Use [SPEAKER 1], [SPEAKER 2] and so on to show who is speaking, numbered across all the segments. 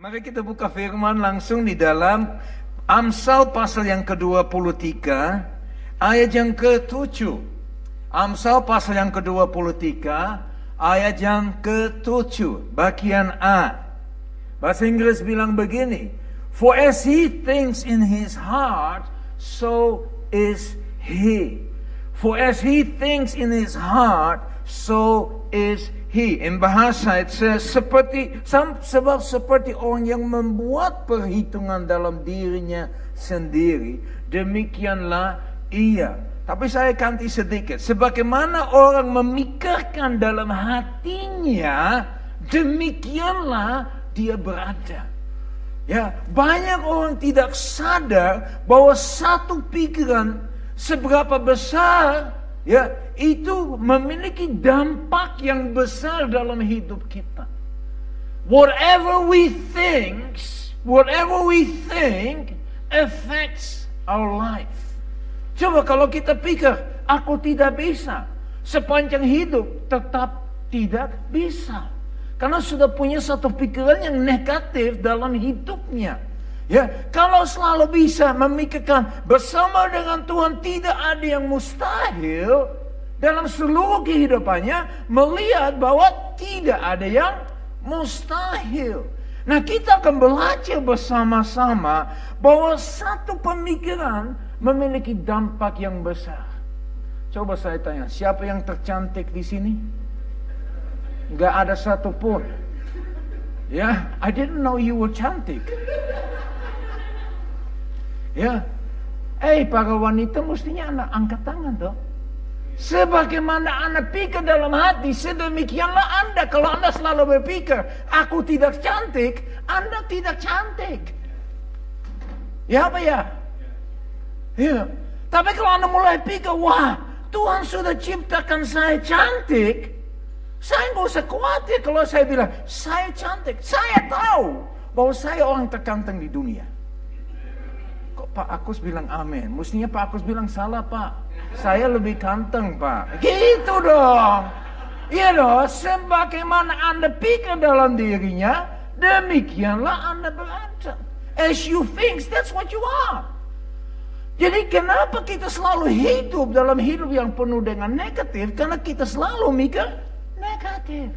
[SPEAKER 1] Mari kita buka firman langsung di dalam Amsal pasal yang ke-23 ayat yang ke-7. Amsal pasal yang ke-23 ayat yang ke-7 bagian A. Bahasa Inggris bilang begini, For as he thinks in his heart, so is he. For as he thinks in his heart, so is he. In bahasa it says, seperti, sebab seperti orang yang membuat perhitungan dalam dirinya sendiri, demikianlah ia. Tapi saya ganti sedikit. Sebagaimana orang memikirkan dalam hatinya, demikianlah dia berada. Ya, banyak orang tidak sadar bahwa satu pikiran seberapa besar ya itu memiliki dampak yang besar dalam hidup kita. Whatever we think, whatever we think affects our life. Coba kalau kita pikir, aku tidak bisa. Sepanjang hidup tetap tidak bisa. Karena sudah punya satu pikiran yang negatif dalam hidupnya. Ya, kalau selalu bisa memikirkan bersama dengan Tuhan tidak ada yang mustahil, dalam seluruh kehidupannya melihat bahwa tidak ada yang mustahil. Nah kita akan belajar bersama-sama bahwa satu pemikiran memiliki dampak yang besar. Coba saya tanya, siapa yang tercantik di sini? Gak ada satupun. Ya, I didn't know you were cantik. Ya, eh para wanita mestinya anak angkat tangan toh. Sebagaimana Anda pikir dalam hati, sedemikianlah Anda. Kalau Anda selalu berpikir, aku tidak cantik, Anda tidak cantik. Ya apa ya? Ya. Tapi kalau Anda mulai pikir, wah Tuhan sudah ciptakan saya cantik, saya nggak usah khawatir kalau saya bilang, saya cantik. Saya tahu bahwa saya orang terkanteng di dunia. Pak Akus bilang amin. Mestinya Pak Akus bilang salah Pak. Saya lebih ganteng Pak. Gitu dong. Iya dong. Sebagaimana Anda pikir dalam dirinya. Demikianlah Anda berada. As you think, that's what you are. Jadi kenapa kita selalu hidup dalam hidup yang penuh dengan negatif? Karena kita selalu mikir negatif.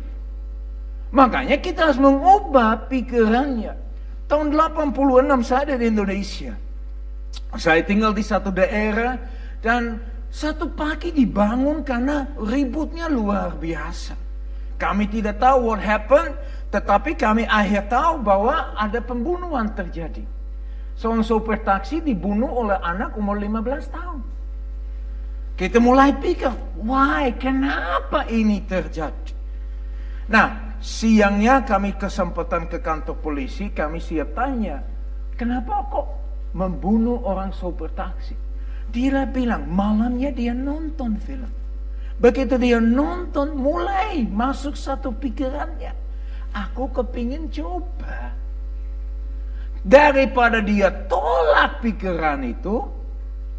[SPEAKER 1] Makanya kita harus mengubah pikirannya. Tahun 86 saya di Indonesia. Saya tinggal di satu daerah dan satu pagi dibangun karena ributnya luar biasa. Kami tidak tahu what happened, tetapi kami akhir tahu bahwa ada pembunuhan terjadi. Seorang sopir taksi dibunuh oleh anak umur 15 tahun. Kita mulai pikir, why, kenapa ini terjadi? Nah, siangnya kami kesempatan ke kantor polisi, kami siap tanya, kenapa kok membunuh orang sopir taksi. Dia bilang malamnya dia nonton film. Begitu dia nonton mulai masuk satu pikirannya. Aku kepingin coba. Daripada dia tolak pikiran itu,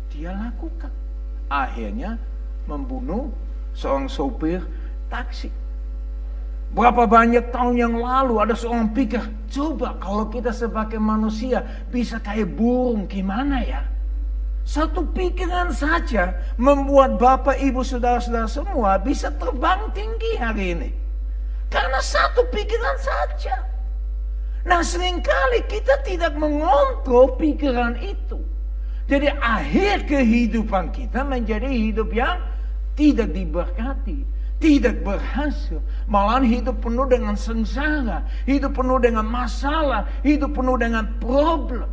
[SPEAKER 1] dia lakukan. Akhirnya membunuh seorang sopir taksi. Berapa banyak tahun yang lalu ada seorang pikir, coba kalau kita sebagai manusia bisa kayak burung gimana ya? Satu pikiran saja membuat bapak, ibu, saudara-saudara semua bisa terbang tinggi hari ini. Karena satu pikiran saja. Nah sering kali kita tidak mengontrol pikiran itu. Jadi akhir kehidupan kita menjadi hidup yang tidak diberkati tidak berhasil. Malahan hidup penuh dengan sengsara, hidup penuh dengan masalah, hidup penuh dengan problem.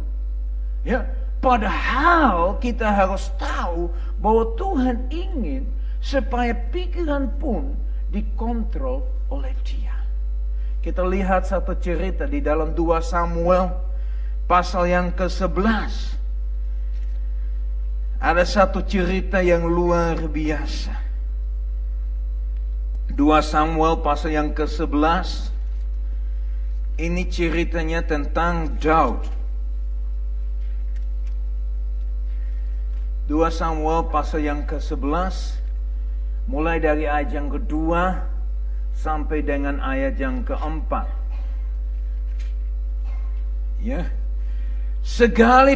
[SPEAKER 1] Ya, padahal kita harus tahu bahwa Tuhan ingin supaya pikiran pun dikontrol oleh Dia. Kita lihat satu cerita di dalam 2 Samuel pasal yang ke-11. Ada satu cerita yang luar biasa. 2 Samuel pasal yang ke-11 ini ceritanya tentang Daud. 2 Samuel pasal yang ke-11 mulai dari ayat yang kedua sampai dengan ayat yang keempat. Ya. Segala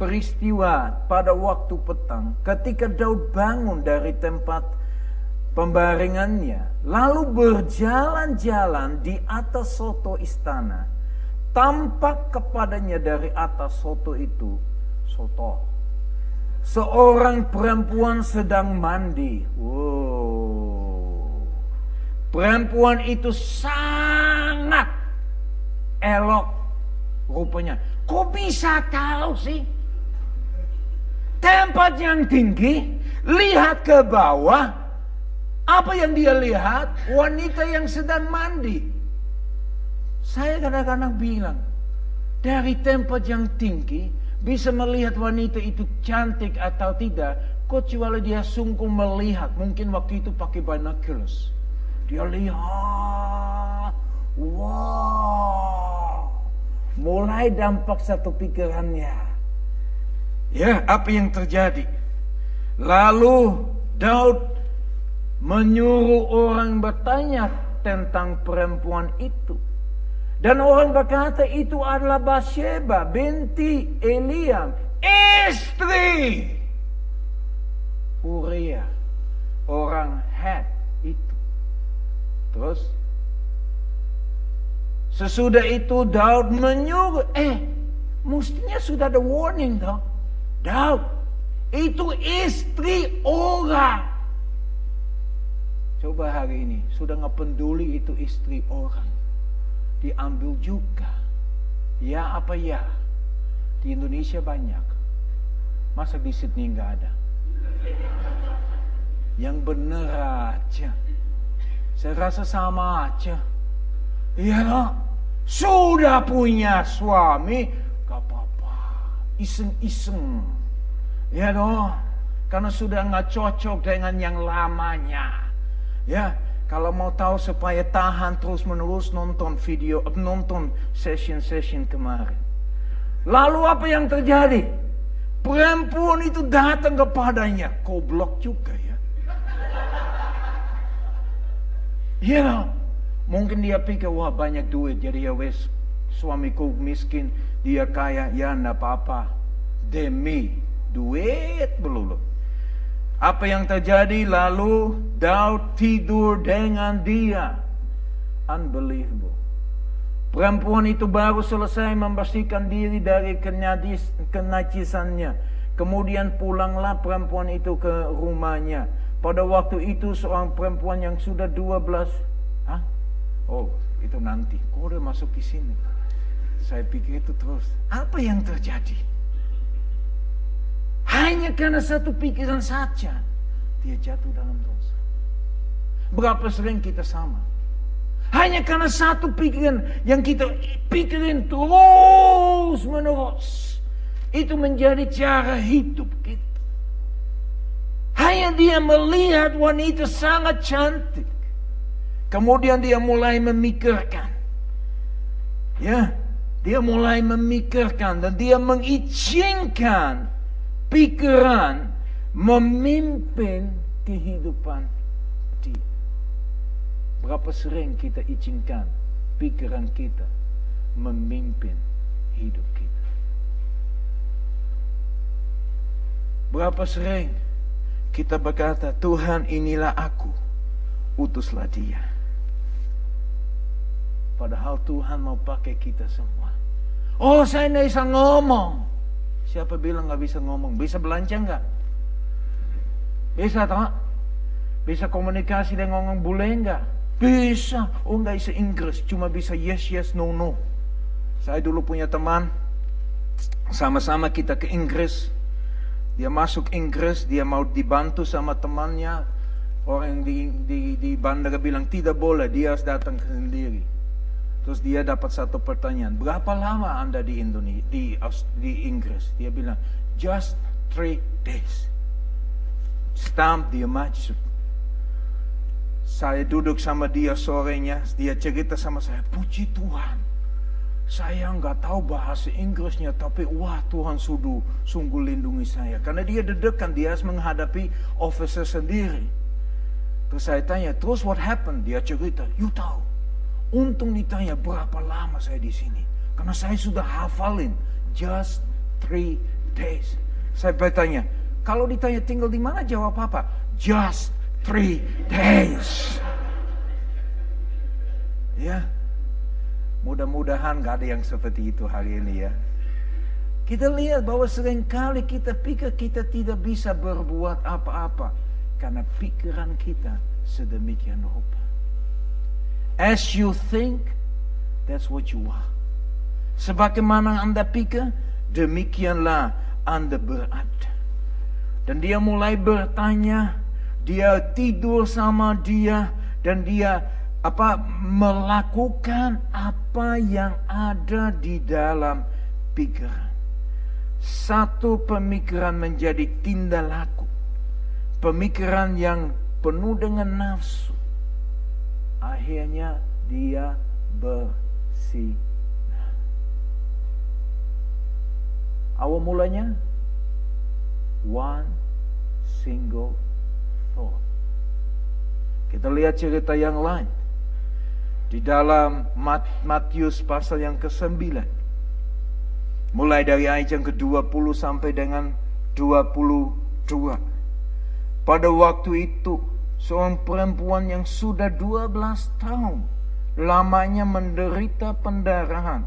[SPEAKER 1] peristiwa pada waktu petang ketika Daud bangun dari tempat pembaringannya lalu berjalan-jalan di atas soto istana. Tampak kepadanya dari atas soto itu soto. Seorang perempuan sedang mandi. Wow. Perempuan itu sangat elok rupanya. Kok bisa tahu sih? Tempat yang tinggi, lihat ke bawah, apa yang dia lihat? Wanita yang sedang mandi. Saya kadang-kadang bilang, dari tempat yang tinggi, bisa melihat wanita itu cantik atau tidak, kecuali dia sungguh melihat. Mungkin waktu itu pakai binoculars. Dia lihat, wow, mulai dampak satu pikirannya. Ya, apa yang terjadi? Lalu Daud menyuruh orang bertanya tentang perempuan itu. Dan orang berkata itu adalah Bathsheba binti Eliam, istri Uria, orang Het itu. Terus Sesudah itu Daud menyuruh, eh, mestinya sudah ada warning dong. Daud, itu istri orang. Coba hari ini, sudah nggak peduli itu istri orang. Diambil juga. Ya apa ya? Di Indonesia banyak. Masa di Sydney nggak ada? Yang benar aja. Saya rasa sama aja. Iya loh. Sudah punya suami, gak apa-apa. Iseng-iseng. Ya dong. Karena sudah nggak cocok dengan yang lamanya. Ya, kalau mau tahu supaya tahan terus menerus nonton video, nonton session-session kemarin. Lalu apa yang terjadi? Perempuan itu datang kepadanya. Goblok juga ya. Ya, you Mungkin dia pikir, wah banyak duit, jadi ya wes suamiku miskin, dia kaya, ya enggak apa-apa. Demi duit belulu. Apa yang terjadi lalu Daud tidur dengan dia. Unbelievable. Perempuan itu baru selesai membersihkan diri dari kenadis, kenacisannya. Kemudian pulanglah perempuan itu ke rumahnya. Pada waktu itu seorang perempuan yang sudah 12 Hah? Oh, itu nanti. Kok udah masuk ke sini? Saya pikir itu terus. Apa yang terjadi? Hanya karena satu pikiran saja, dia jatuh dalam dosa. Berapa sering kita sama? Hanya karena satu pikiran yang kita pikirin terus menerus. Itu menjadi cara hidup kita. Hanya dia melihat wanita sangat cantik. Kemudian dia mulai memikirkan. Ya, dia mulai memikirkan dan dia mengizinkan pikiran memimpin kehidupan dia. Berapa sering kita izinkan pikiran kita memimpin hidup kita? Berapa sering kita berkata, Tuhan inilah aku, utuslah dia. Padahal Tuhan mau pakai kita semua. Oh saya tidak bisa ngomong. Siapa bilang nggak bisa ngomong? Bisa belanja nggak? Bisa tak? Bisa komunikasi dengan ngomong bule nggak? Bisa. Oh nggak bisa Inggris, cuma bisa yes yes no no. Saya dulu punya teman, sama-sama kita ke Inggris. Dia masuk Inggris, dia mau dibantu sama temannya. Orang di, di, di bandara bilang tidak boleh, dia harus datang sendiri. Terus dia dapat satu pertanyaan, berapa lama Anda di Indonesia, di, di Inggris? Dia bilang, just three days. Stamp dia maju. Saya duduk sama dia sorenya, dia cerita sama saya, puji Tuhan. Saya nggak tahu bahasa Inggrisnya, tapi wah Tuhan sudah sungguh lindungi saya. Karena dia dedekan, dia harus menghadapi officer sendiri. Terus saya tanya, terus what happened? Dia cerita, you tahu, Untung ditanya berapa lama saya di sini. Karena saya sudah hafalin. Just three days. Saya bertanya, kalau ditanya tinggal di mana jawab apa? Just three days. Ya, mudah-mudahan gak ada yang seperti itu hari ini ya. Kita lihat bahwa sering kali kita pikir kita tidak bisa berbuat apa-apa. Karena pikiran kita sedemikian rupa. As you think, that's what you are. Sebagaimana Anda pikir, demikianlah Anda berada. Dan dia mulai bertanya, dia tidur sama dia, dan dia apa melakukan apa yang ada di dalam pikiran. Satu pemikiran menjadi tindak laku. Pemikiran yang penuh dengan nafsu. Akhirnya dia bersih. Awal mulanya one single thought. Kita lihat cerita yang lain. Di dalam Matius pasal yang ke-9. Mulai dari ayat yang ke-20 sampai dengan 22. Pada waktu itu, seorang perempuan yang sudah 12 tahun lamanya menderita pendarahan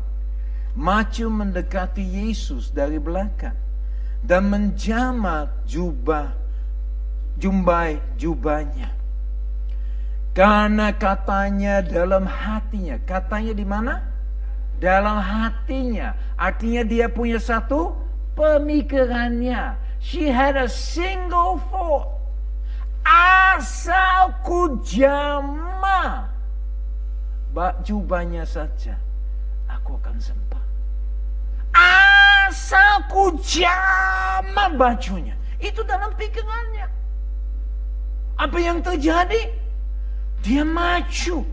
[SPEAKER 1] maju mendekati Yesus dari belakang dan menjamah jubah jumbai jubahnya karena katanya dalam hatinya. Katanya di mana? Dalam hatinya. Artinya dia punya satu pemikirannya. She had a single thought. Asal ku jama jubahnya saja, aku akan sempat. Asal ku jama bajunya. Itu dalam pikirannya. Apa yang terjadi? Dia maju.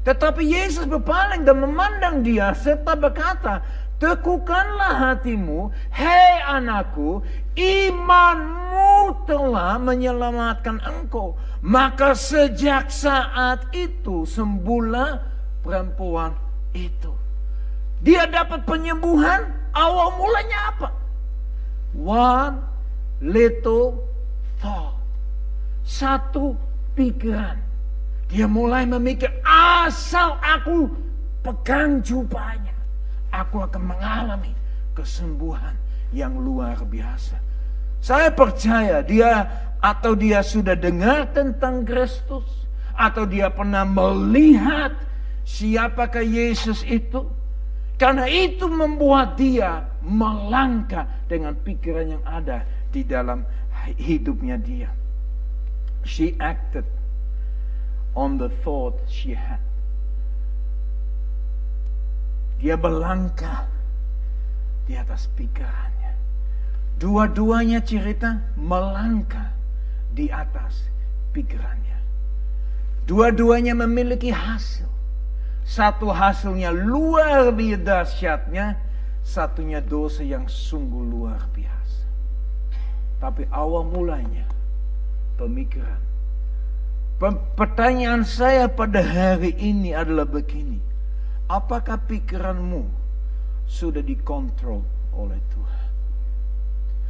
[SPEAKER 1] Tetapi Yesus berpaling dan memandang dia serta berkata, Tekukanlah hatimu, hei anakku, imanmu telah menyelamatkan engkau. Maka sejak saat itu sembuhlah perempuan itu. Dia dapat penyembuhan, awal mulanya apa? One little thought. Satu pikiran. Dia mulai memikir asal aku pegang jubahnya. Aku akan mengalami kesembuhan yang luar biasa. Saya percaya dia atau dia sudah dengar tentang Kristus. Atau dia pernah melihat siapakah Yesus itu. Karena itu membuat dia melangkah dengan pikiran yang ada di dalam hidupnya dia. She acted on the thought she had. Dia berlangkah di atas pikirannya. Dua-duanya cerita melangkah di atas pikirannya. Dua-duanya memiliki hasil. Satu hasilnya luar biasa dahsyatnya, satunya dosa yang sungguh luar biasa. Tapi awal mulanya pemikiran Pertanyaan saya pada hari ini adalah begini. Apakah pikiranmu sudah dikontrol oleh Tuhan?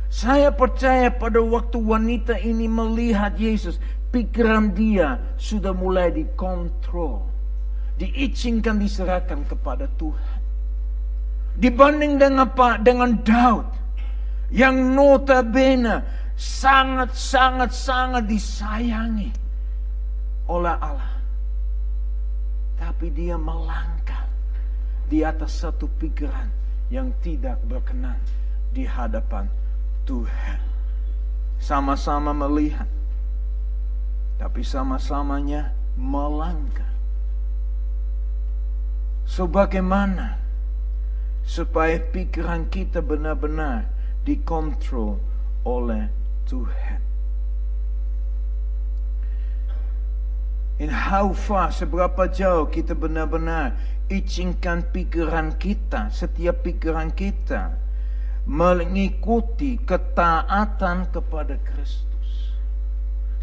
[SPEAKER 1] Saya percaya pada waktu wanita ini melihat Yesus, pikiran dia sudah mulai dikontrol. Diizinkan diserahkan kepada Tuhan. Dibanding dengan apa? Dengan Daud. Yang notabene sangat-sangat-sangat disayangi oleh Allah. Tapi dia melangkah di atas satu pikiran yang tidak berkenan di hadapan Tuhan. Sama-sama melihat. Tapi sama-samanya melangkah. Sebagaimana supaya pikiran kita benar-benar dikontrol oleh Tuhan. And how far, seberapa jauh kita benar-benar izinkan pikiran kita, setiap pikiran kita mengikuti ketaatan kepada Kristus.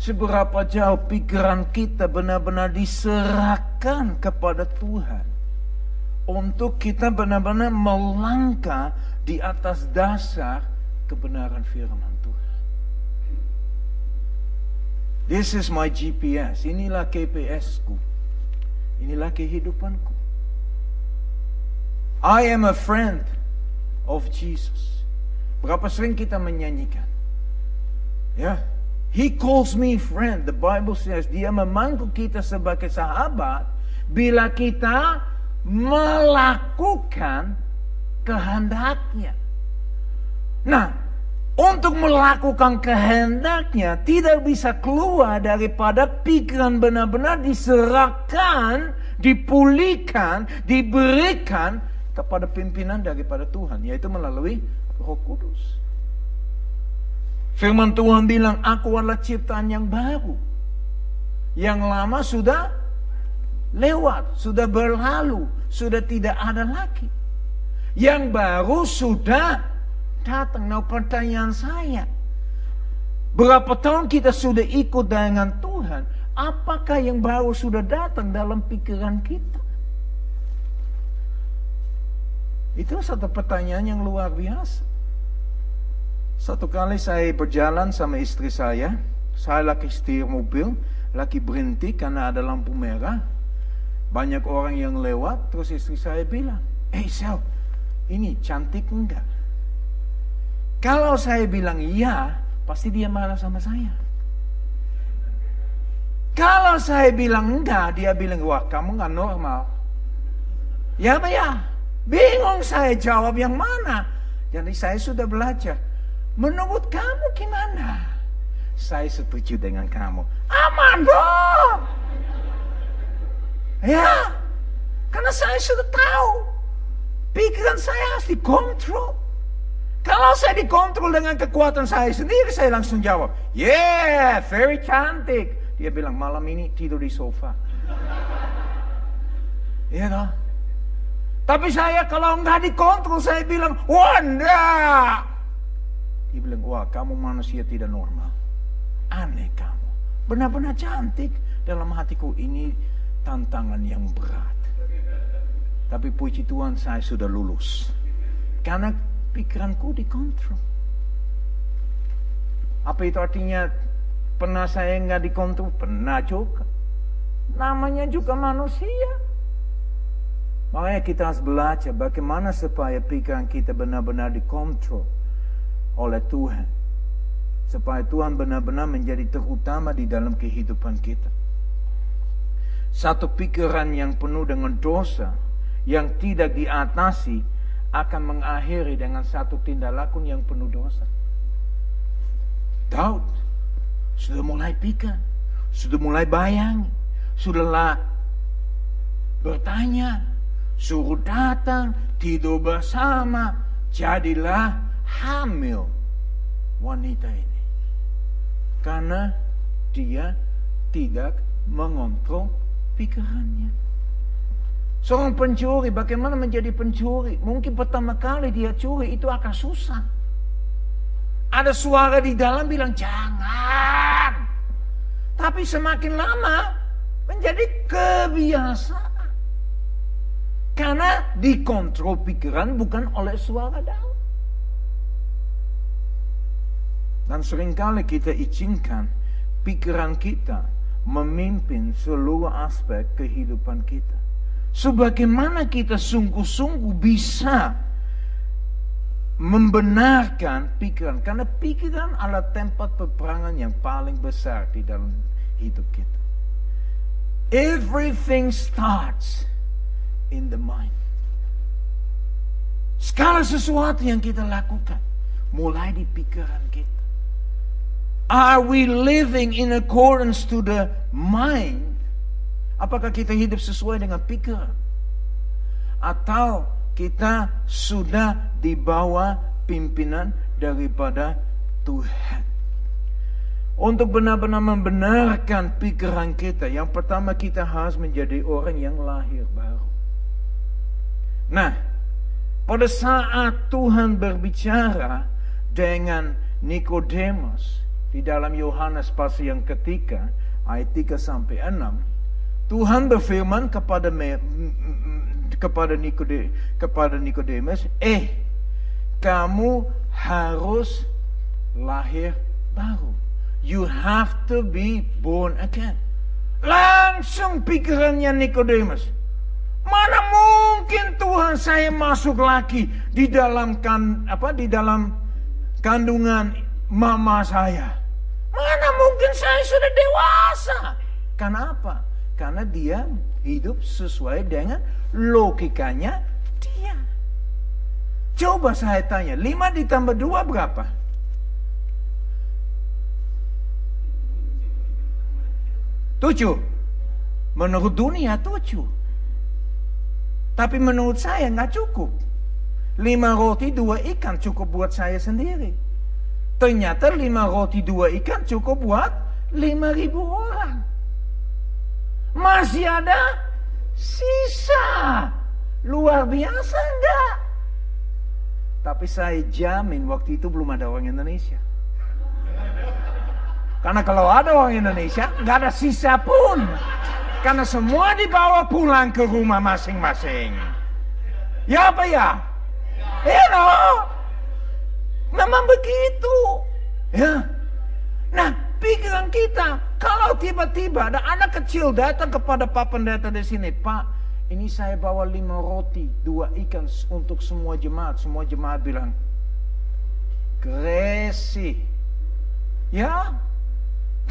[SPEAKER 1] Seberapa jauh pikiran kita benar-benar diserahkan kepada Tuhan untuk kita benar-benar melangkah di atas dasar kebenaran firman This is my GPS. Inilah KPS ku. Inilah kehidupanku. I am a friend of Jesus. Berapa sering kita menyanyikan? Ya, He calls me friend. The Bible says dia memanggil kita sebagai sahabat bila kita melakukan kehendaknya. Nah, untuk melakukan kehendaknya tidak bisa keluar daripada pikiran benar-benar diserahkan, dipulihkan, diberikan kepada pimpinan daripada Tuhan, yaitu melalui Roh Kudus. Firman Tuhan bilang, aku adalah ciptaan yang baru. Yang lama sudah lewat, sudah berlalu, sudah tidak ada lagi. Yang baru sudah datang. Nah pertanyaan saya, berapa tahun kita sudah ikut dengan Tuhan? Apakah yang baru sudah datang dalam pikiran kita? Itu satu pertanyaan yang luar biasa. Satu kali saya berjalan sama istri saya, saya lagi setir mobil, lagi berhenti karena ada lampu merah. Banyak orang yang lewat, terus istri saya bilang, Eh hey, Sel, ini cantik enggak? Kalau saya bilang iya, pasti dia marah sama saya. Kalau saya bilang enggak, dia bilang, wah kamu enggak normal. Ya apa ya? Bingung saya jawab yang mana. Jadi saya sudah belajar. Menurut kamu gimana? Saya setuju dengan kamu. Aman dong. Ya, karena saya sudah tahu. Pikiran saya harus dikontrol. Kalau saya dikontrol dengan kekuatan saya sendiri, saya langsung jawab, yeah, very cantik. Dia bilang, malam ini tidur di sofa. Iya kan? Tapi saya kalau nggak dikontrol, saya bilang, enggak. Dia bilang, wah kamu manusia tidak normal. Aneh kamu. Benar-benar cantik. Dalam hatiku ini tantangan yang berat. Tapi puji Tuhan saya sudah lulus. Karena pikiranku dikontrol. Apa itu artinya pernah saya nggak dikontrol? Pernah juga. Namanya juga manusia. Makanya kita harus belajar bagaimana supaya pikiran kita benar-benar dikontrol oleh Tuhan. Supaya Tuhan benar-benar menjadi terutama di dalam kehidupan kita. Satu pikiran yang penuh dengan dosa, yang tidak diatasi, akan mengakhiri dengan satu tindak laku yang penuh dosa. Daud sudah mulai pikir, sudah mulai bayang, sudahlah bertanya, suruh datang, tidur bersama, jadilah hamil wanita ini. Karena dia tidak mengontrol pikirannya. Seorang pencuri, bagaimana menjadi pencuri? Mungkin pertama kali dia curi itu akan susah. Ada suara di dalam bilang jangan. Tapi semakin lama menjadi kebiasaan. Karena dikontrol pikiran bukan oleh suara dalam. Dan sering kali kita izinkan pikiran kita memimpin seluruh aspek kehidupan kita. Sebagaimana kita sungguh-sungguh bisa membenarkan pikiran. Karena pikiran adalah tempat peperangan yang paling besar di dalam hidup kita. Everything starts in the mind. Segala sesuatu yang kita lakukan mulai di pikiran kita. Are we living in accordance to the mind? Apakah kita hidup sesuai dengan pikiran? Atau kita sudah di bawah pimpinan daripada Tuhan? Untuk benar-benar membenarkan pikiran kita, yang pertama kita harus menjadi orang yang lahir baru. Nah, pada saat Tuhan berbicara dengan Nikodemus, di dalam Yohanes pasal yang ketiga ayat 3 sampai 6 Tuhan berfirman kepada kepada Nikode, kepada Nikodemus, "Eh, kamu harus lahir baru. You have to be born again." Langsung pikirannya Nikodemus. Mana mungkin Tuhan saya masuk lagi di dalam kan apa di dalam kandungan mama saya? Mana mungkin saya sudah dewasa? Kenapa? Karena dia hidup sesuai dengan logikanya dia. Coba saya tanya, 5 ditambah 2 berapa? Tujuh. Menurut dunia tujuh. Tapi menurut saya nggak cukup. Lima roti dua ikan cukup buat saya sendiri. Ternyata lima roti dua ikan cukup buat lima ribu orang. Masih ada sisa. Luar biasa enggak? Tapi saya jamin waktu itu belum ada orang Indonesia. Karena kalau ada orang Indonesia, nggak ada sisa pun. Karena semua dibawa pulang ke rumah masing-masing. Ya apa ya? Ya no. Memang begitu. Ya. Nah, pikiran kita, kalau tiba-tiba ada anak kecil datang kepada Pak Pendeta di sini, Pak, ini saya bawa lima roti, dua ikan untuk semua jemaat. Semua jemaat bilang, Gresi. Ya,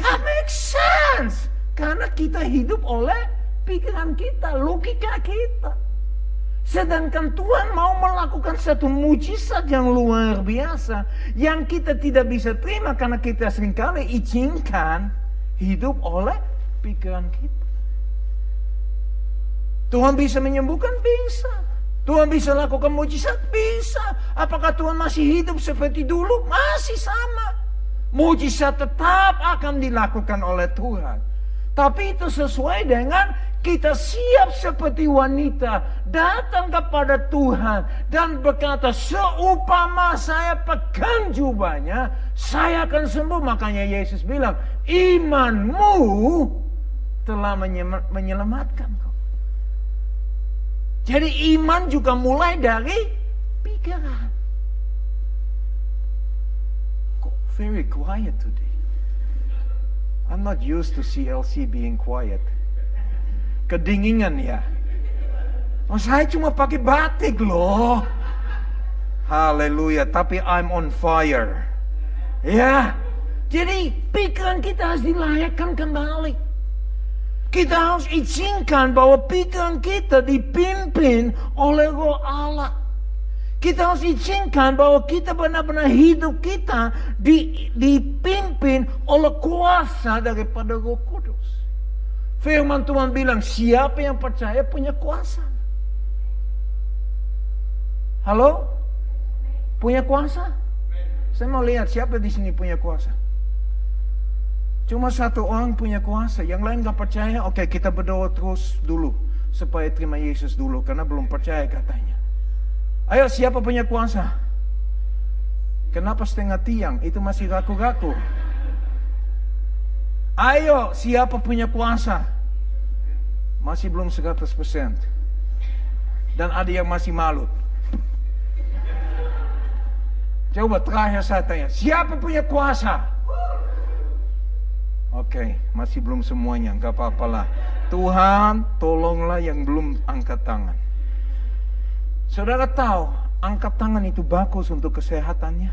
[SPEAKER 1] that makes sense. Karena kita hidup oleh pikiran kita, logika kita. Sedangkan Tuhan mau melakukan satu mujizat yang luar biasa. Yang kita tidak bisa terima karena kita sering kali izinkan hidup oleh pikiran kita. Tuhan bisa menyembuhkan? Bisa. Tuhan bisa lakukan mujizat? Bisa. Apakah Tuhan masih hidup seperti dulu? Masih sama. Mujizat tetap akan dilakukan oleh Tuhan. Tapi itu sesuai dengan kita siap seperti wanita datang kepada Tuhan dan berkata seupama saya pegang jubahnya saya akan sembuh makanya Yesus bilang imanmu telah menyelamatkan kau. Jadi iman juga mulai dari pikiran. Very quiet today? I'm not used to CLC being quiet. Kedinginan ya. Oh, saya cuma pakai batik loh. Haleluya, tapi I'm on fire. Ya. Jadi pikiran kita harus dilayakkan kembali. Kita harus izinkan bahwa pikiran kita dipimpin oleh roh Allah. Kita harus izinkan bahwa kita benar-benar hidup kita dipimpin oleh kuasa daripada roh kudus. Firman Tuhan bilang, siapa yang percaya punya kuasa. Halo? Punya kuasa? Saya mau lihat siapa di sini punya kuasa. Cuma satu orang punya kuasa, yang lain gak percaya. Oke, kita berdoa terus dulu supaya terima Yesus dulu karena belum percaya katanya. Ayo siapa punya kuasa? Kenapa setengah tiang? Itu masih ragu-ragu. Ayo siapa punya kuasa? Masih belum 100%. Dan ada yang masih malu. Coba terakhir saya tanya, siapa punya kuasa? Oke, okay, masih belum semuanya, nggak apa-apalah. Tuhan, tolonglah yang belum angkat tangan. Saudara tahu, angkat tangan itu bagus untuk kesehatannya.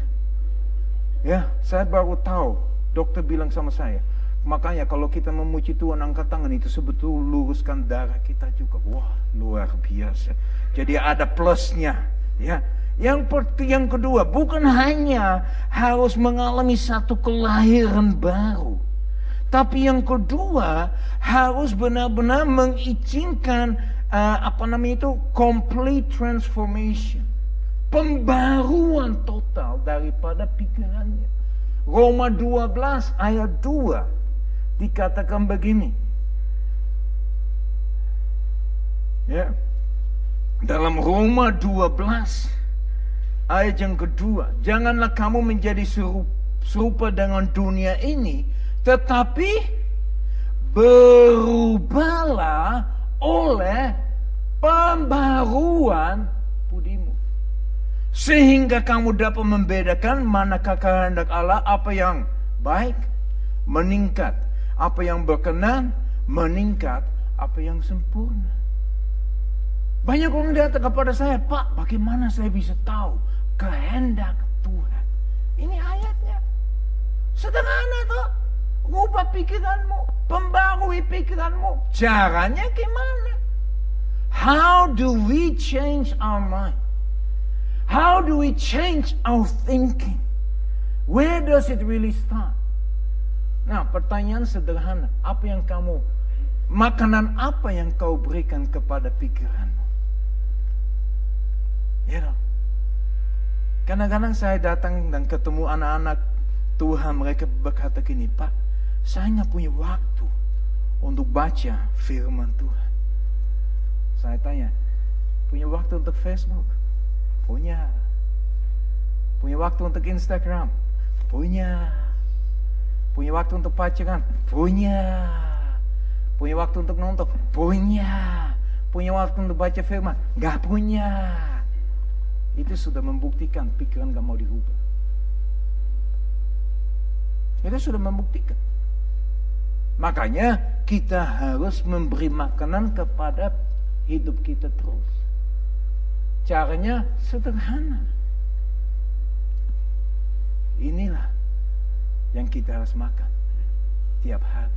[SPEAKER 1] Ya, saya baru tahu. Dokter bilang sama saya, makanya kalau kita memuji Tuhan angkat tangan itu sebetul luruskan darah kita juga. Wah, luar biasa. Jadi ada plusnya, ya. Yang yang kedua, bukan hanya harus mengalami satu kelahiran baru. Tapi yang kedua, harus benar-benar mengizinkan uh, apa namanya itu complete transformation. Pembaruan total daripada pikirannya. Roma 12 ayat 2 dikatakan begini. Ya. Dalam Roma 12 ayat yang kedua, janganlah kamu menjadi serupa dengan dunia ini, tetapi berubahlah oleh pembaruan budimu. Sehingga kamu dapat membedakan manakah kehendak Allah apa yang baik, meningkat. Apa yang berkenan, meningkat. Apa yang sempurna. Banyak orang datang kepada saya, Pak, bagaimana saya bisa tahu kehendak Tuhan? Ini ayatnya. Sederhana tuh. Ngubah pikiranmu, pembarui pikiranmu. Caranya gimana? How do we change our mind? How do we change our thinking? Where does it really start? Nah, pertanyaan sederhana. Apa yang kamu, makanan apa yang kau berikan kepada pikiranmu? Ya you know? Kadang-kadang saya datang dan ketemu anak-anak Tuhan mereka berkata gini, Pak, saya nggak punya waktu untuk baca firman Tuhan. Saya tanya, punya waktu untuk Facebook? Punya. Punya waktu untuk Instagram? Punya. Punya waktu untuk pacaran? Punya. Punya waktu untuk nonton? Punya. Punya waktu untuk baca firman? Gak punya. Itu sudah membuktikan pikiran gak mau dirubah. Itu sudah membuktikan. Makanya kita harus memberi makanan kepada hidup kita terus. Caranya sederhana. Inilah yang kita harus makan tiap hari.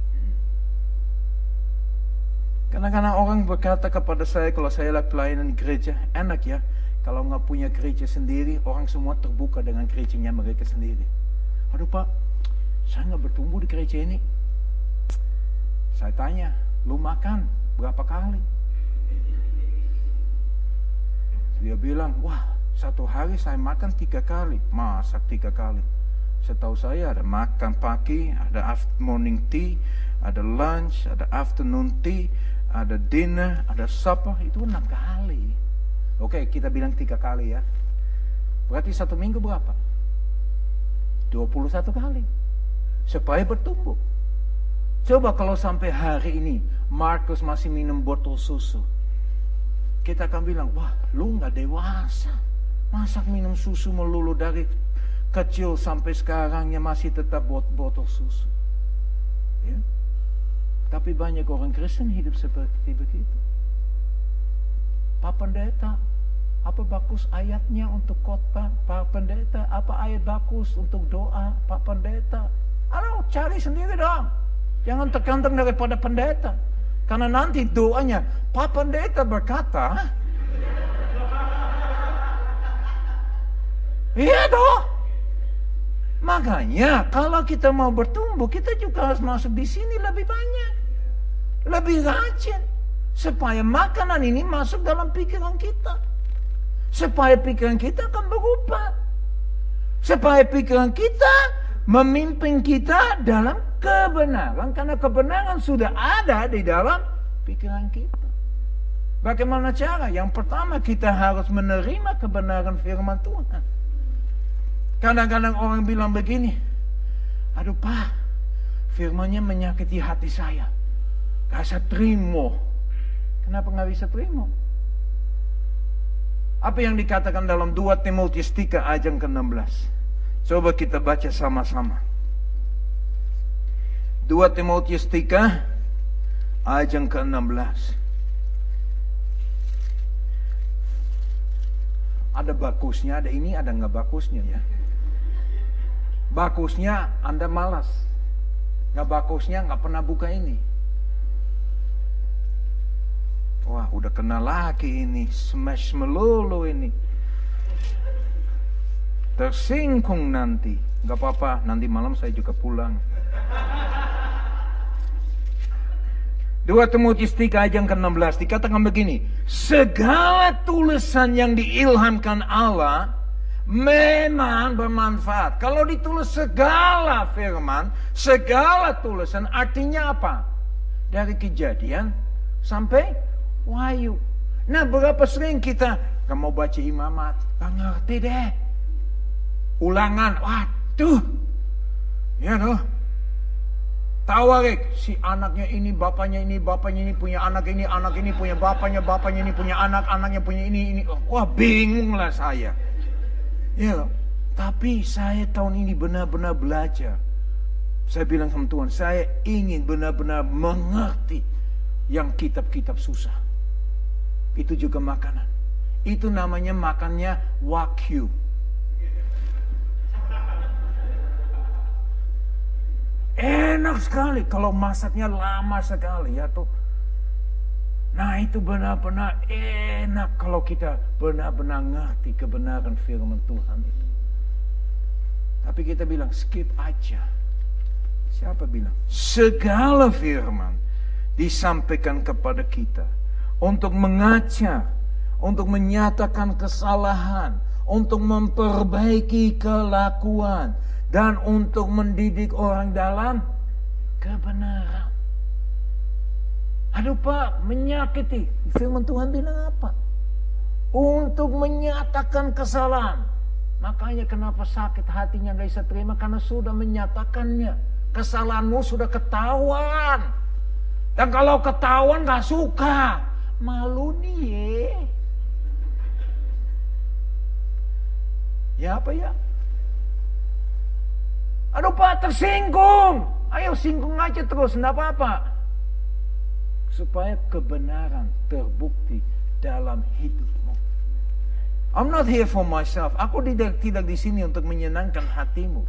[SPEAKER 1] Kadang-kadang orang berkata kepada saya kalau saya lihat pelayanan gereja, enak ya. Kalau nggak punya gereja sendiri, orang semua terbuka dengan gerejanya mereka sendiri. Aduh pak, saya nggak bertumbuh di gereja ini. Saya tanya, lu makan berapa kali? Dia bilang, wah satu hari saya makan tiga kali, masak tiga kali. Setahu saya ada makan pagi, ada morning tea, ada lunch, ada afternoon tea, ada dinner, ada supper, itu enam kali. Oke, kita bilang tiga kali ya. Berarti satu minggu berapa? 21 kali supaya bertumbuh. Coba kalau sampai hari ini Markus masih minum botol susu. Kita akan bilang, wah lu nggak dewasa. Masak minum susu melulu dari kecil sampai sekarang ya masih tetap bot botol susu. Ya? Tapi banyak orang Kristen hidup seperti begitu. Pak Pendeta, apa bagus ayatnya untuk khotbah Pak Pendeta? Apa ayat bagus untuk doa Pak Pendeta? Halo, cari sendiri dong. Jangan tergantung daripada pendeta. Karena nanti doanya, Pak Pendeta berkata, Iya dong. Makanya kalau kita mau bertumbuh, kita juga harus masuk di sini lebih banyak. Lebih rajin. Supaya makanan ini masuk dalam pikiran kita. Supaya pikiran kita akan berubah. Supaya pikiran kita memimpin kita dalam kebenaran karena kebenaran sudah ada di dalam pikiran kita. Bagaimana cara? Yang pertama kita harus menerima kebenaran firman Tuhan. Kadang-kadang orang bilang begini, aduh pak, firmannya menyakiti hati saya. Gak bisa terima. Kenapa gak bisa terima? Apa yang dikatakan dalam 2 Timotius 3 ayat ke-16? Coba kita baca sama-sama. 2 Timotius 3 ayat yang ke-16. Ada bagusnya, ada ini, ada nggak bagusnya ya. Bagusnya Anda malas. Nggak bagusnya nggak pernah buka ini. Wah, udah kenal lagi ini, smash melulu ini tersingkung nanti. Gak apa-apa, nanti malam saya juga pulang. Dua Timotius 3 ayat yang ke-16 dikatakan begini. Segala tulisan yang diilhamkan Allah memang bermanfaat. Kalau ditulis segala firman, segala tulisan artinya apa? Dari kejadian sampai wahyu. Nah berapa sering kita gak mau baca imamat? Gak ngerti deh ulangan, waduh, ya loh. Tawarik, si anaknya ini, bapaknya ini, bapaknya ini punya anak ini, anak ini punya bapaknya, bapaknya ini punya anak, anaknya punya ini, ini. Wah bingung lah saya. Ya, tapi saya tahun ini benar-benar belajar. Saya bilang sama Tuhan, saya ingin benar-benar mengerti yang kitab-kitab susah. Itu juga makanan. Itu namanya makannya wakyu. Enak sekali kalau masaknya lama sekali ya tuh. Nah itu benar-benar enak kalau kita benar-benar ngerti kebenaran firman Tuhan itu. Tapi kita bilang skip aja. Siapa bilang? Segala firman disampaikan kepada kita untuk mengajar, untuk menyatakan kesalahan, untuk memperbaiki kelakuan, dan untuk mendidik orang dalam kebenaran. Aduh Pak, menyakiti. Firman Tuhan bilang apa? Untuk menyatakan kesalahan. Makanya kenapa sakit hatinya gak bisa terima karena sudah menyatakannya. Kesalahanmu sudah ketahuan. Dan kalau ketahuan gak suka, malu nih. Ya apa ya? Aduh Pak tersinggung. Ayo singgung aja terus, enggak apa-apa. Supaya kebenaran terbukti dalam hidupmu. I'm not here for myself. Aku tidak tidak di sini untuk menyenangkan hatimu.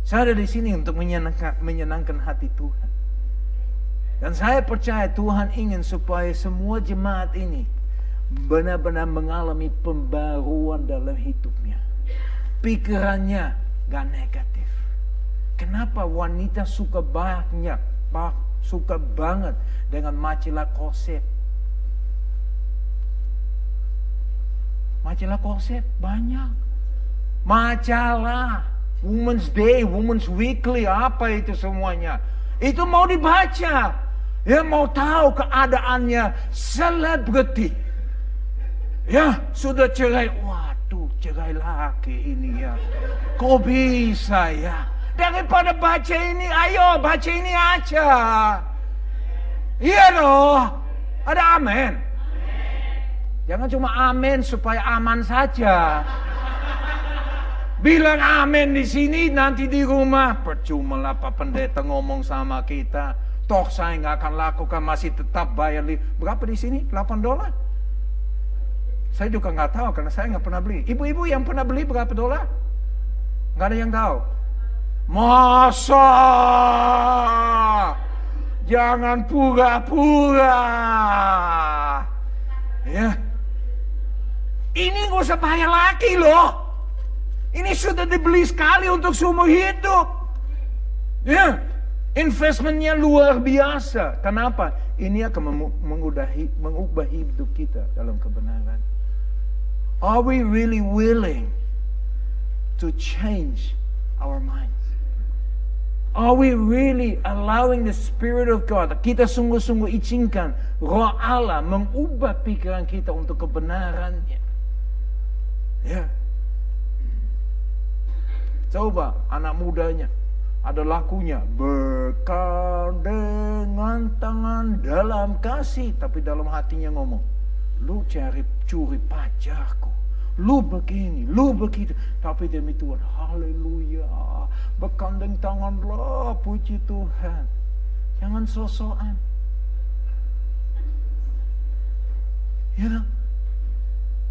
[SPEAKER 1] Saya ada di sini untuk menyenangkan, menyenangkan hati Tuhan. Dan saya percaya Tuhan ingin supaya semua jemaat ini benar-benar mengalami pembaruan dalam hidupnya. Pikirannya gak negatif. Kenapa wanita suka banyak, suka banget dengan majalah konsep? Majalah konsep banyak. Majalah, Women's Day, Women's Weekly, apa itu semuanya. Itu mau dibaca. Ya mau tahu keadaannya selebriti. Ya sudah cerai. Waduh cerai laki ini ya. Kok bisa ya? Daripada baca ini, ayo baca ini aja. Iya loh. Ada amin. Jangan cuma amin supaya aman saja. Bilang amin di sini nanti di rumah. Percuma lah Pak Pendeta ngomong sama kita. Toh saya nggak akan lakukan masih tetap bayar. Berapa di sini? 8 dolar? Saya juga nggak tahu karena saya nggak pernah beli. Ibu-ibu yang pernah beli berapa dolar? Nggak ada yang tahu. Masa jangan pura-pura. Ya. Ini gak usah bayar lagi loh. Ini sudah dibeli sekali untuk seumur hidup. Ya. Investmentnya luar biasa. Kenapa? Ini akan mengubah hidup kita dalam kebenaran. Are we really willing to change our mind? Are we really allowing the Spirit of God? Kita sungguh-sungguh izinkan roh Allah mengubah pikiran kita untuk kebenarannya. Ya. Coba anak mudanya ada lakunya bekal dengan tangan dalam kasih tapi dalam hatinya ngomong lu cari curi pacarku lu begini lu begitu tapi demi Tuhan haleluya Berkandeng tanganlah puji Tuhan. Jangan sosokan. Ya,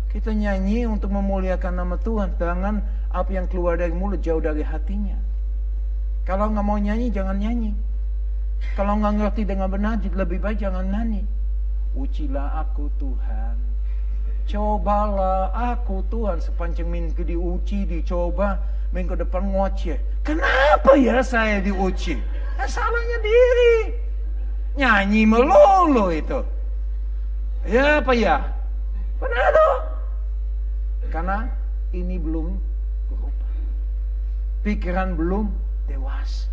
[SPEAKER 1] kita nyanyi untuk memuliakan nama Tuhan. Jangan apa yang keluar dari mulut jauh dari hatinya. Kalau nggak mau nyanyi, jangan nyanyi. Kalau nggak ngerti dengan benar, lebih baik jangan nyanyi. Ucilah aku Tuhan. Cobalah aku Tuhan sepanjang minggu diuji, dicoba minggu depan ngoceh. Kenapa ya saya diuji? Ya, salahnya diri. Nyanyi melulu itu. Ya apa ya? Benar tuh. Karena ini belum berubah. Pikiran belum dewasa.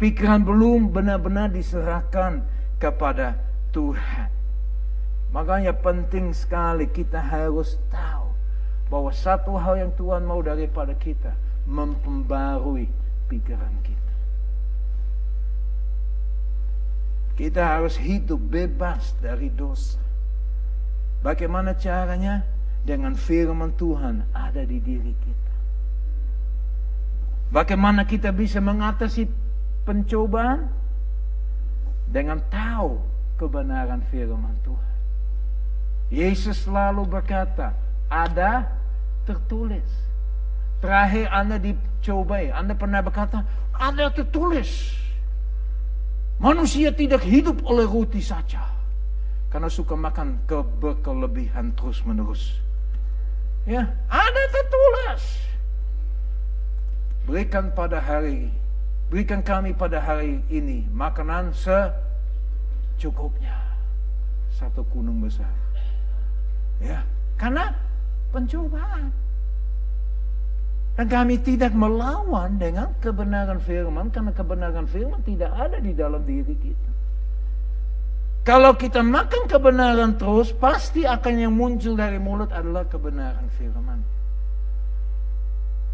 [SPEAKER 1] Pikiran belum benar-benar diserahkan kepada Tuhan. Makanya penting sekali kita harus tahu bahwa satu hal yang Tuhan mau daripada kita memperbarui pikiran kita. Kita harus hidup bebas dari dosa. Bagaimana caranya? Dengan firman Tuhan ada di diri kita. Bagaimana kita bisa mengatasi pencobaan? Dengan tahu kebenaran firman Tuhan. Yesus selalu berkata, ada tertulis. Terakhir Anda dicobai, Anda pernah berkata, ada tertulis. Manusia tidak hidup oleh roti saja. Karena suka makan ke berkelebihan terus menerus. Ya, ada tertulis. Berikan pada hari, berikan kami pada hari ini makanan secukupnya. Satu gunung besar. Ya, karena pencobaan. Dan kami tidak melawan dengan kebenaran firman karena kebenaran firman tidak ada di dalam diri kita. Kalau kita makan kebenaran terus, pasti akan yang muncul dari mulut adalah kebenaran firman.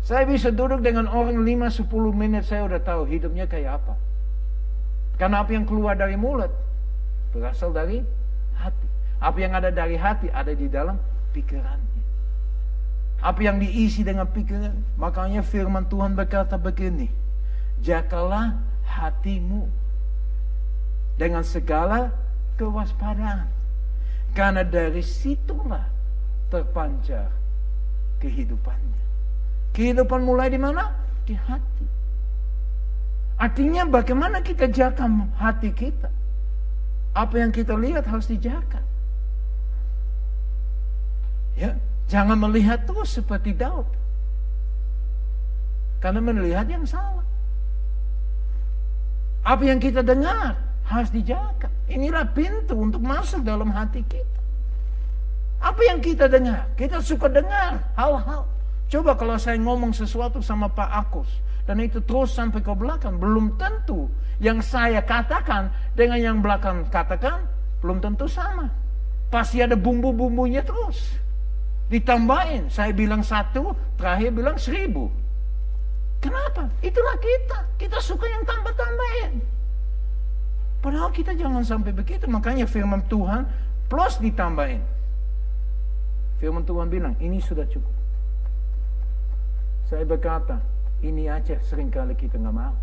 [SPEAKER 1] Saya bisa duduk dengan orang 5-10 menit, saya udah tahu hidupnya kayak apa. Karena apa yang keluar dari mulut, berasal dari hati. Apa yang ada dari hati, ada di dalam pikiran. Apa yang diisi dengan pikiran. Makanya firman Tuhan berkata begini. Jagalah hatimu dengan segala kewaspadaan. Karena dari situlah terpancar kehidupannya. Kehidupan mulai di mana? Di hati. Artinya bagaimana kita jaga hati kita? Apa yang kita lihat harus dijaga. Ya, Jangan melihat terus seperti Daud. Karena melihat yang salah. Apa yang kita dengar harus dijaga. Inilah pintu untuk masuk dalam hati kita. Apa yang kita dengar? Kita suka dengar hal-hal. Coba kalau saya ngomong sesuatu sama Pak Akus. Dan itu terus sampai ke belakang. Belum tentu yang saya katakan dengan yang belakang katakan. Belum tentu sama. Pasti ada bumbu-bumbunya terus. Ditambahin, saya bilang satu, terakhir bilang seribu. Kenapa? Itulah kita. Kita suka yang tambah-tambahin. Padahal kita jangan sampai begitu. Makanya firman Tuhan plus ditambahin. Firman Tuhan bilang, ini sudah cukup. Saya berkata, ini aja sering kali kita nggak mau.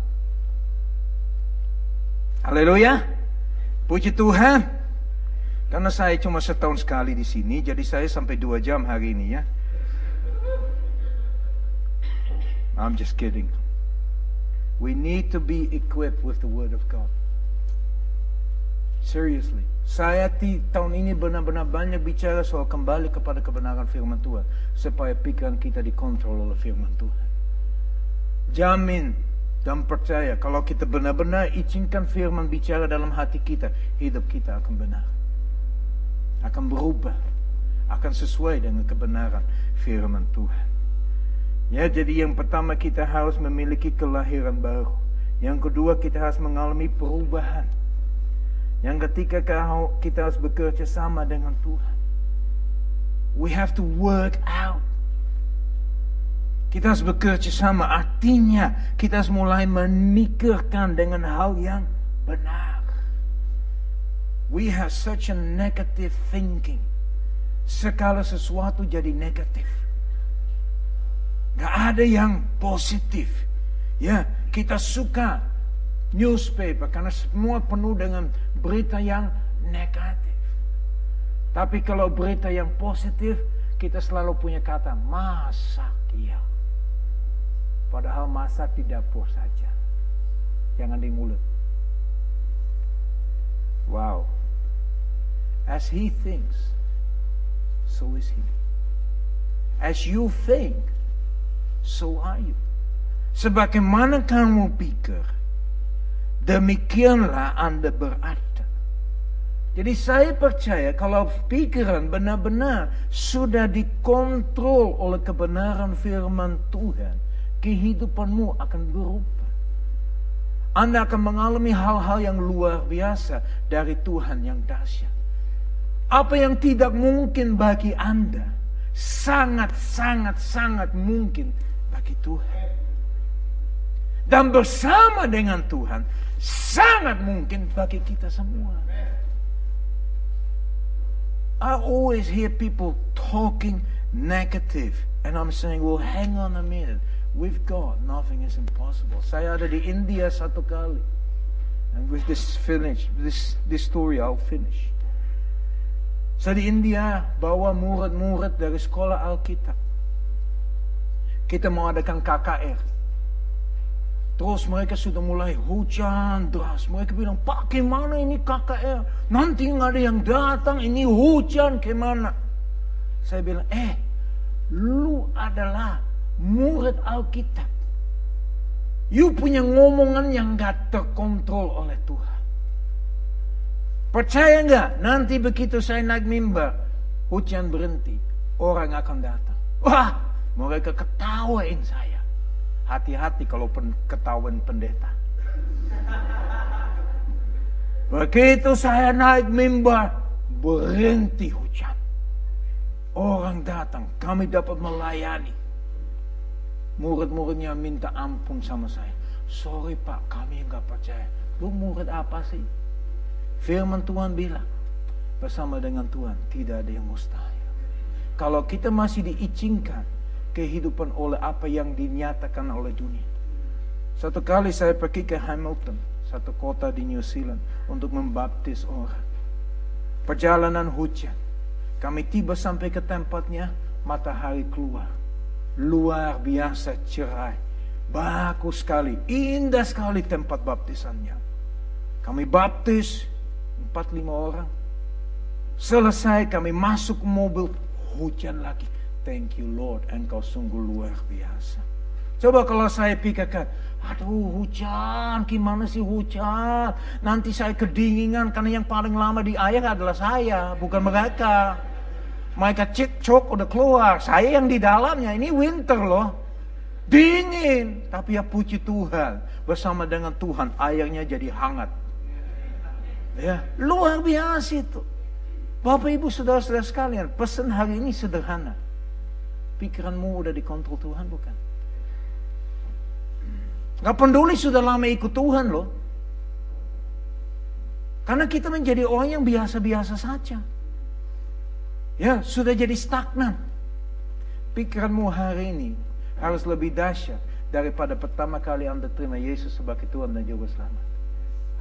[SPEAKER 1] Haleluya. Puji Tuhan. Karena saya cuma setahun sekali di sini, jadi saya sampai dua jam hari ini ya. I'm just kidding. We need to be equipped with the Word of God. Seriously. Saya di tahun ini benar-benar banyak bicara soal kembali kepada kebenaran firman Tuhan. Supaya pikiran kita dikontrol oleh firman Tuhan. Jamin dan percaya kalau kita benar-benar izinkan firman bicara dalam hati kita, hidup kita akan benar akan berubah, akan sesuai dengan kebenaran firman Tuhan. Ya, jadi yang pertama kita harus memiliki kelahiran baru. Yang kedua kita harus mengalami perubahan. Yang ketiga kita harus bekerja sama dengan Tuhan. We have to work out. Kita harus bekerja sama. Artinya kita harus mulai memikirkan dengan hal yang benar. We have such a negative thinking. Segala sesuatu jadi negatif. Gak ada yang positif. Ya, kita suka newspaper karena semua penuh dengan berita yang negatif. Tapi kalau berita yang positif, kita selalu punya kata masak ya. Padahal masak di dapur saja. Jangan di mulut. Wow. As he thinks, so is he. As you think, so are you. Sebagaimana kamu pikir, demikianlah Anda berada. Jadi saya percaya kalau pikiran benar-benar sudah dikontrol oleh kebenaran firman Tuhan, kehidupanmu akan berubah. Anda akan mengalami hal-hal yang luar biasa dari Tuhan yang dahsyat. Apa yang tidak mungkin bagi Anda, sangat, sangat, sangat mungkin bagi Tuhan. Dan bersama dengan Tuhan sangat mungkin bagi kita semua. I always hear people talking negative. And I'm saying, well, hang on a minute. With God, nothing is impossible. Saya ada di India satu kali. And with this finish, this, this story I'll finish. Saya di India bawa murid-murid dari sekolah Alkitab. Kita mau adakan KKR. Terus mereka sudah mulai hujan deras. Mereka bilang, Pak gimana ini KKR? Nanti nggak ada yang datang, ini hujan gimana? Saya bilang, eh, lu adalah murid Alkitab. You punya ngomongan yang gak terkontrol oleh Tuhan. Percaya nggak? Nanti begitu saya naik mimbar, hujan berhenti, orang akan datang. Wah, mereka ketawain saya. Hati-hati kalau pen, ketahuan pendeta. Begitu saya naik mimbar, berhenti hujan. Orang datang, kami dapat melayani. Murid-muridnya minta ampun sama saya. Sorry pak, kami nggak percaya. Lu murid apa sih? Firman Tuhan bilang, bersama dengan Tuhan tidak ada yang mustahil. Kalau kita masih diizinkan kehidupan oleh apa yang dinyatakan oleh dunia. Satu kali saya pergi ke Hamilton, satu kota di New Zealand, untuk membaptis orang. Perjalanan hujan. Kami tiba sampai ke tempatnya, matahari keluar. Luar biasa cerai. Bagus sekali, indah sekali tempat baptisannya. Kami baptis, empat lima orang. Selesai kami masuk mobil, hujan lagi. Thank you Lord, engkau sungguh luar biasa. Coba kalau saya pikirkan, aduh hujan, gimana sih hujan? Nanti saya kedinginan karena yang paling lama di air adalah saya, bukan mereka. Mereka cik cok udah keluar, saya yang di dalamnya, ini winter loh. Dingin, tapi ya puji Tuhan. Bersama dengan Tuhan, airnya jadi hangat. Ya, luar biasa itu. Bapak ibu saudara-saudara sekalian, pesan hari ini sederhana. Pikiranmu udah dikontrol Tuhan bukan? Gak peduli sudah lama ikut Tuhan loh. Karena kita menjadi orang yang biasa-biasa saja. Ya, sudah jadi stagnan. Pikiranmu hari ini harus lebih dahsyat daripada pertama kali Anda terima Yesus sebagai Tuhan dan Juru Selamat.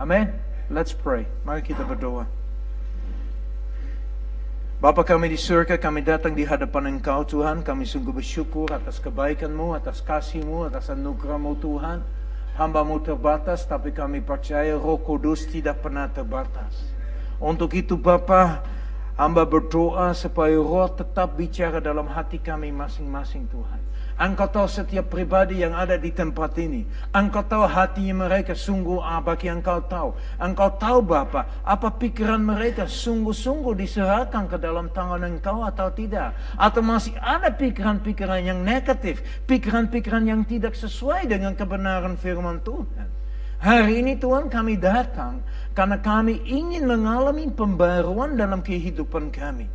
[SPEAKER 1] Amin. Let's pray. Mari kita berdoa. Bapa kami di surga, kami datang di hadapan Engkau Tuhan. Kami sungguh bersyukur atas kebaikan-Mu, atas kasih-Mu, atas anugerah-Mu Tuhan. Hamba-Mu terbatas, tapi kami percaya roh kudus tidak pernah terbatas. Untuk itu Bapa, hamba berdoa supaya roh tetap bicara dalam hati kami masing-masing Tuhan. Engkau tahu setiap pribadi yang ada di tempat ini. Engkau tahu hatinya mereka sungguh apa yang engkau tahu. Engkau tahu Bapa, apa pikiran mereka sungguh-sungguh diserahkan ke dalam tangan engkau atau tidak. Atau masih ada pikiran-pikiran yang negatif. Pikiran-pikiran yang tidak sesuai dengan kebenaran firman Tuhan. Hari ini Tuhan kami datang karena kami ingin mengalami pembaruan dalam kehidupan kami.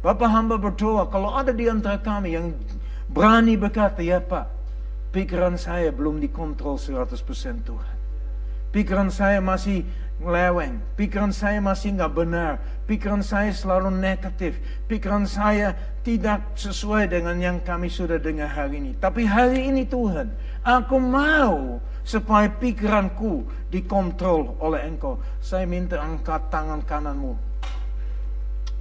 [SPEAKER 1] Bapak hamba berdoa kalau ada di antara kami yang Berani berkata, ya Pak, pikiran saya belum dikontrol 100% Tuhan. Pikiran saya masih meleweng. Pikiran saya masih nggak benar. Pikiran saya selalu negatif. Pikiran saya tidak sesuai dengan yang kami sudah dengar hari ini. Tapi hari ini Tuhan, aku mau supaya pikiranku dikontrol oleh Engkau. Saya minta angkat tangan kananmu.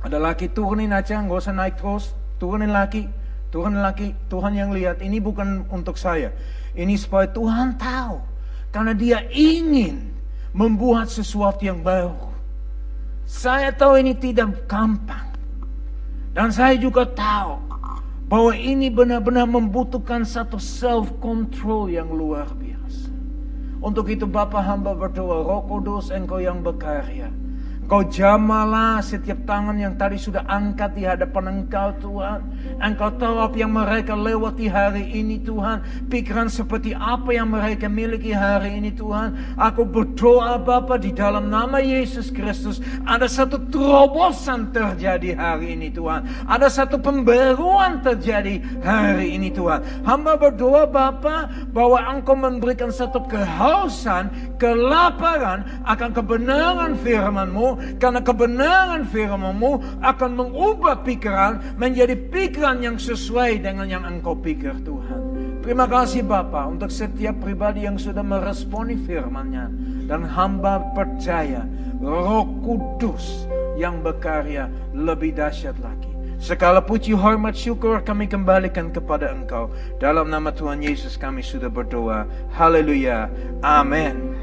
[SPEAKER 1] Ada laki turunin aja, nggak usah naik terus. Turunin laki. Tuhan laki, Tuhan yang lihat ini bukan untuk saya. Ini supaya Tuhan tahu. Karena dia ingin membuat sesuatu yang baru. Saya tahu ini tidak gampang. Dan saya juga tahu bahwa ini benar-benar membutuhkan satu self control yang luar biasa. Untuk itu Bapak hamba berdoa, Roh Kudus engkau yang berkarya. Engkau jamalah setiap tangan yang tadi sudah angkat di hadapan Engkau Tuhan. Engkau tahu apa yang mereka lewati hari ini Tuhan. Pikiran seperti apa yang mereka miliki hari ini Tuhan. Aku berdoa Bapa di dalam nama Yesus Kristus. Ada satu terobosan terjadi hari ini Tuhan. Ada satu pembaruan terjadi hari ini Tuhan. Hamba berdoa Bapa bahwa Engkau memberikan satu kehausan, kelaparan akan kebenaran karena kebenaran firman-Mu akan mengubah pikiran menjadi pikiran yang sesuai dengan yang Engkau pikir Tuhan. Terima kasih Bapa untuk setiap pribadi yang sudah meresponi firman-Nya dan hamba percaya Roh Kudus yang berkarya lebih dahsyat lagi. Segala puji, hormat, syukur kami kembalikan kepada Engkau. Dalam nama Tuhan Yesus kami sudah berdoa. Haleluya. Amin.